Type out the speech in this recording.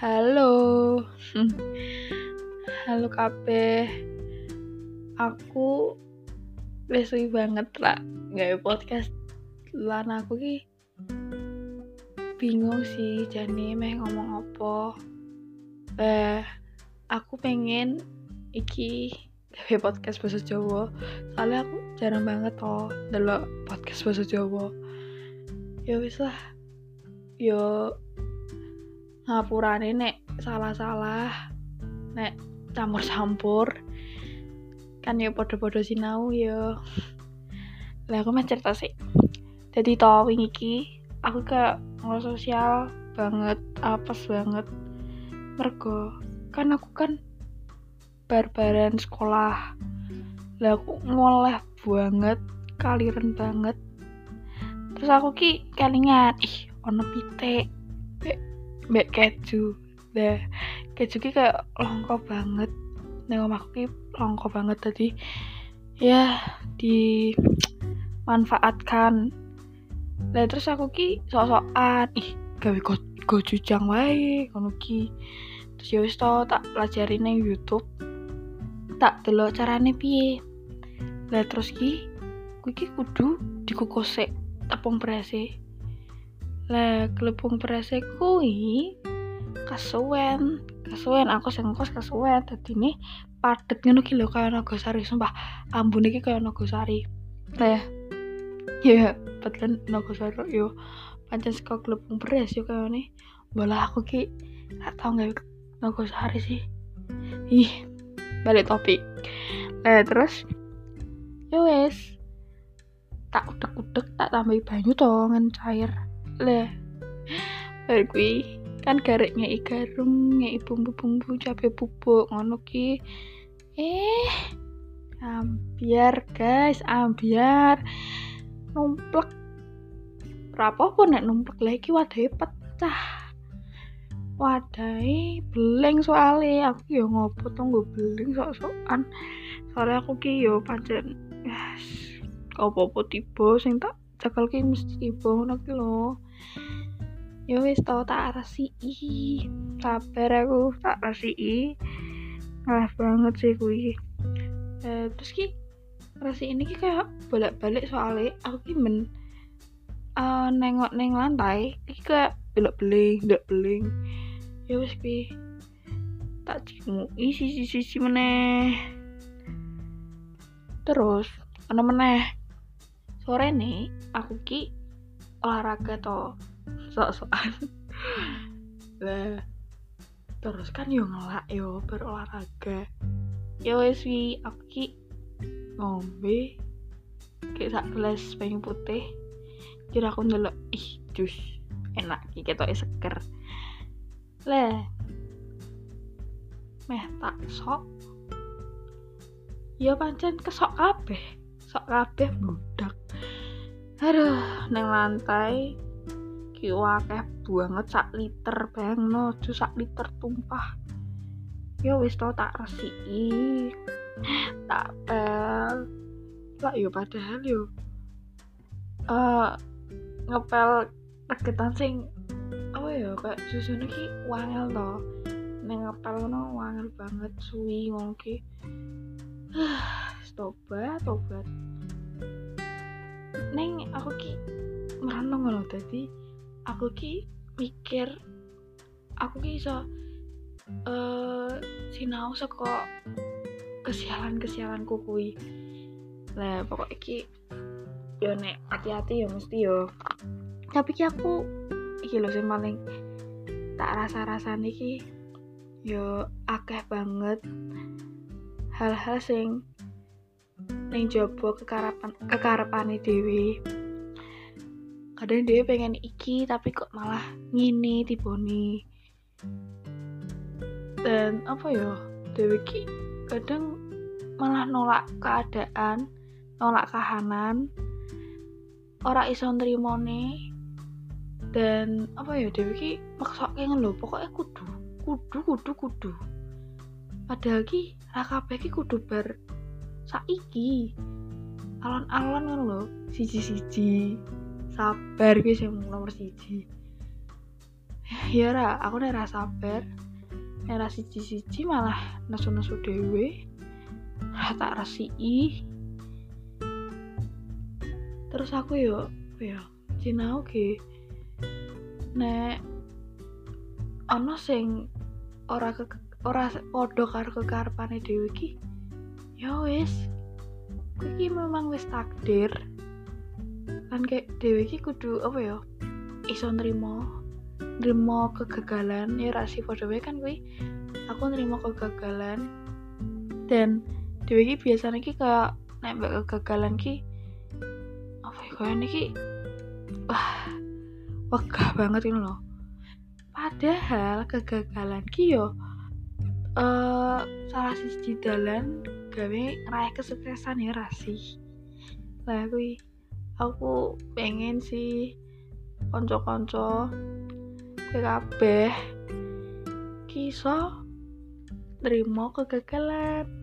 Halo. Halo kabeh. Aku wis banget lah gawe podcast lan aku ki bingung sih jane meh ngomong apa. Eh, aku pengen iki gawe podcast bahasa Jawa. Soalnya aku jarang banget toh delok podcast bahasa Jawa. Ya wis lah. Yo ngapurane nek. Salah-salah. Nek campur-campur. Kan ya podo-podo sinau ya. Lah aku mah cerita sih. Jadi tau wingi iki aku ke sosial banget apes banget. Mergo kan aku kan barbaran sekolah. Lah aku ngoleh banget kaliren banget. Terus aku ki kelingan ih ono pitik mbak keju. Deh keju ki kayak longko banget. Neng omahku ki longko banget. Tadi ya dimanfaatkan. Lah terus aku ki sok-sokan ih gawe go, go jujang wae ngono ki. Terus ya wis tak pelajari neng YouTube. Tak delok carane piye. Lah terus ki kuwi kudu dikukosek tepung berase lah kelepung berase kuwi kesuwen kesuwen aku sing kos kesuwen dadi nih padet ngono ki kaya Nagosari sumpah. Ambune iki kaya Nagosari. Lah ya padahal Nagosari yo. Pancen saka kelepung beras yo kaya nih. Bola aku ki gak tau gak Nagosari sih. Ih balik topik. Lah terus yo wes tak udek-udek tak tambahi banyu to cair lah bar kuwi kan garek ngei garam ngei bumbu-bumbu cabe bubuk ngono ki. Eh ambiar guys ambiar. Numplek. Pun nek numplek. Lagi wadai pecah. Wadai beleng soalnya aku yo ngopo tunggu beleng sok-sokan. Soalnya aku ki yo pancen yes, apa-apa tiba sing tak cekal ki mesti tiba ngono ki ya wis tau tak resiki sabar aku. Tak resiki ngalah banget sih kuwi eh, terus ki resi ini ki kayak bolak-balik soalnya. Aku ki men uh, nengok neng lantai iki kayak belok beling belok beling ya wis ki. Tak cimu isi sisi sisi meneh. Terus ana meneh. Sore nih aku ki olahraga to sok-sokan. Lah terus kan yo ngelak yo berolahraga. Yo wis wi aku ki ngombe kayak sak gelas banyu putih. Kira aku ndelok ih jus enak ki ketoke seger. Lah meh tak sok. Ya pancen kesok kabeh sok kabeh budak aduh neng lantai ki akeh banget sak liter bang. No sak liter tumpah. Ya wis to tak resiki. Tak pel. Lah yo padahal yo uh, ngepel regetan sing apa ya kayak susunya ki wangel to. Neng ngepel no wangel banget suwi ngono ki. Tobat tobat. Neng aku ki merenung ngono tadi aku ki mikir aku ki iso uh, sinau saka kesialan-kesialanku kuwi. Lah pokoknya ki yo nek hati-hati yo mesti yo. Tapi ki aku iki lho sing paling tak rasa-rasa ki yo akeh banget hal-hal sing ning jobo kekarapan kekarepane dhewe kadang dia pengen iki tapi kok malah ngini tiboni dan apa ya Dewi ki kadang malah nolak keadaan nolak kahanan. Ora iso nih dan apa ya Dewi ki maksa pengen lho pokoknya kudu kudu kudu kudu. Padahal ki rakabe ki kudu ber saiki. Alon-alon lho siji-siji sabar guys yang nomor siji. Ya ra aku nek ra sabar nek ra siji-siji malah nesu-nesu dhewe ra tak resiki. Terus aku yo ya sinau ge nek ana sing ora ke ora padha karo kekarepane dhewe iki ya wis. Iki memang wis takdir kan kayak dhewe iki kudu apa ya iso nrimo nrimo kegagalan. Ya rasi padha kan kuwi. Aku nrimo kegagalan. Dan dhewe iki biasanya iki kayak nek kegagalan ki apa ya kayak niki wah wegah banget ini loh padahal kegagalan ki yo uh, salah siji dalan gawe ngeraih kesuksesan ya rasi lah kuwi aku pengen sih konco-konco kabeh. Kiso terima kegagalan